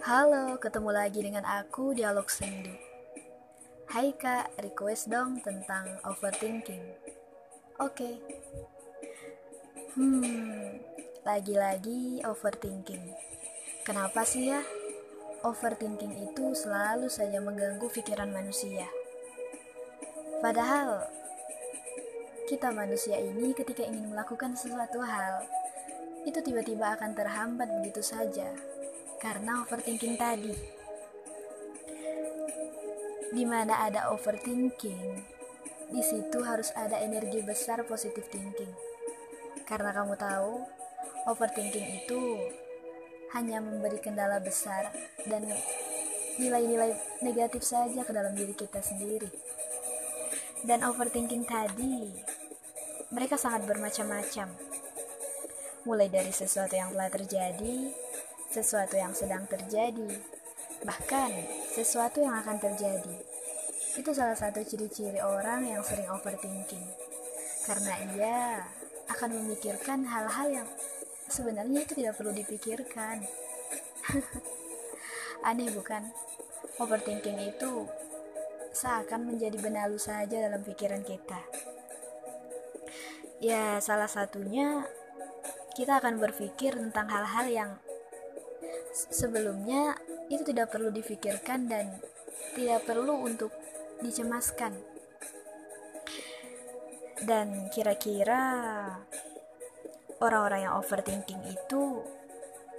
Halo, ketemu lagi dengan aku Dialog Sendu. Hai kak, request dong tentang overthinking. Oke. Hmm, lagi-lagi overthinking. Kenapa sih ya? Overthinking itu selalu saja mengganggu pikiran manusia. Padahal kita manusia ini ketika ingin melakukan sesuatu hal, itu tiba-tiba akan terhambat begitu saja karena overthinking tadi. Di mana ada overthinking, di situ harus ada energi besar positive thinking. Karena kamu tahu, overthinking itu hanya memberi kendala besar dan nilai-nilai negatif saja ke dalam diri kita sendiri. Dan overthinking tadi, mereka sangat bermacam-macam. Mulai dari sesuatu yang telah terjadi, sesuatu yang sedang terjadi, bahkan sesuatu yang akan terjadi. Itu salah satu ciri-ciri orang yang sering overthinking, karena ia akan memikirkan hal-hal yang sebenarnya itu tidak perlu dipikirkan. Aneh bukan? Overthinking itu seakan menjadi benalu saja dalam pikiran kita. Ya, salah satunya kita akan berpikir tentang hal-hal yang sebelumnya itu tidak perlu difikirkan dan tidak perlu untuk dicemaskan. Dan kira-kira orang-orang yang overthinking itu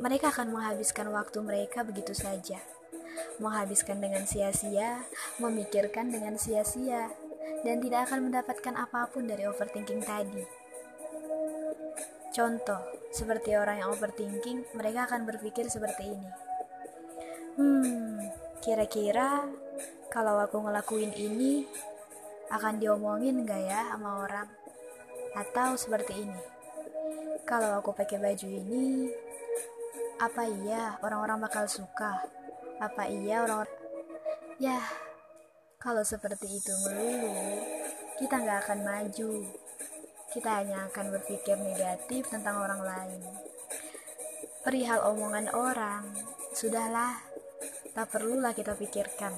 mereka akan menghabiskan waktu mereka begitu saja. Menghabiskan dengan sia-sia, memikirkan dengan sia-sia, dan tidak akan mendapatkan apa pun dari overthinking tadi. Contoh, seperti orang yang overthinking, mereka akan berpikir seperti ini. Hmm, kira-kira kalau aku ngelakuin ini, akan diomongin gak ya sama orang? Atau seperti ini, kalau aku pakai baju ini, apa iya orang-orang bakal suka? Apa iya orang-orang... Ya, kalau seperti itu melulu, kita gak akan maju kita hanya akan berpikir negatif tentang orang lain. Perihal omongan orang, sudahlah, tak perlulah kita pikirkan.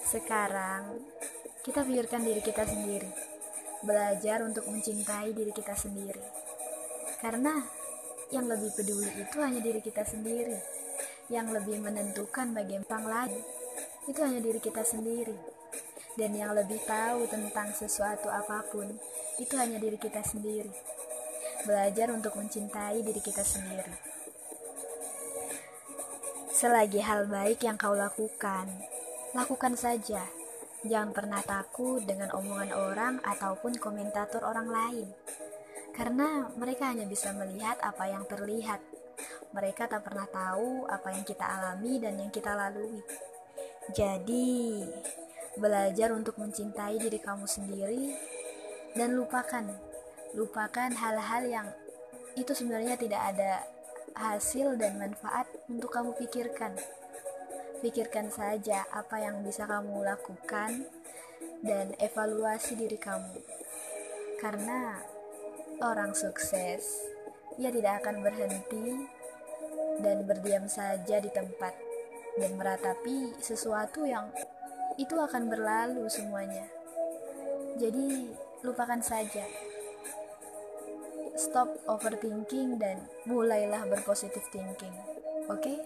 Sekarang, kita pikirkan diri kita sendiri. Belajar untuk mencintai diri kita sendiri. Karena yang lebih peduli itu hanya diri kita sendiri. Yang lebih menentukan bagaimana lain itu hanya diri kita sendiri dan yang lebih tahu tentang sesuatu apa pun itu hanya diri kita sendiri. Belajar untuk mencintai diri kita sendiri. Selagi hal baik yang kau lakukan, lakukan saja. Jangan pernah takut dengan omongan orang ataupun komentator orang lain. Karena mereka hanya bisa melihat apa yang terlihat. Mereka tak pernah tahu apa yang kita alami dan yang kita lalui. Jadi, belajar untuk mencintai diri kamu sendiri dan lupakan lupakan hal-hal yang itu sebenarnya tidak ada hasil dan manfaat untuk kamu pikirkan. Pikirkan saja apa yang bisa kamu lakukan dan evaluasi diri kamu. Karena orang sukses ia tidak akan berhenti dan berdiam saja di tempat dan meratapi sesuatu yang itu akan berlalu semuanya. Jadi, lupakan saja. Stop overthinking dan mulailah berpositif thinking. Oke? Okay?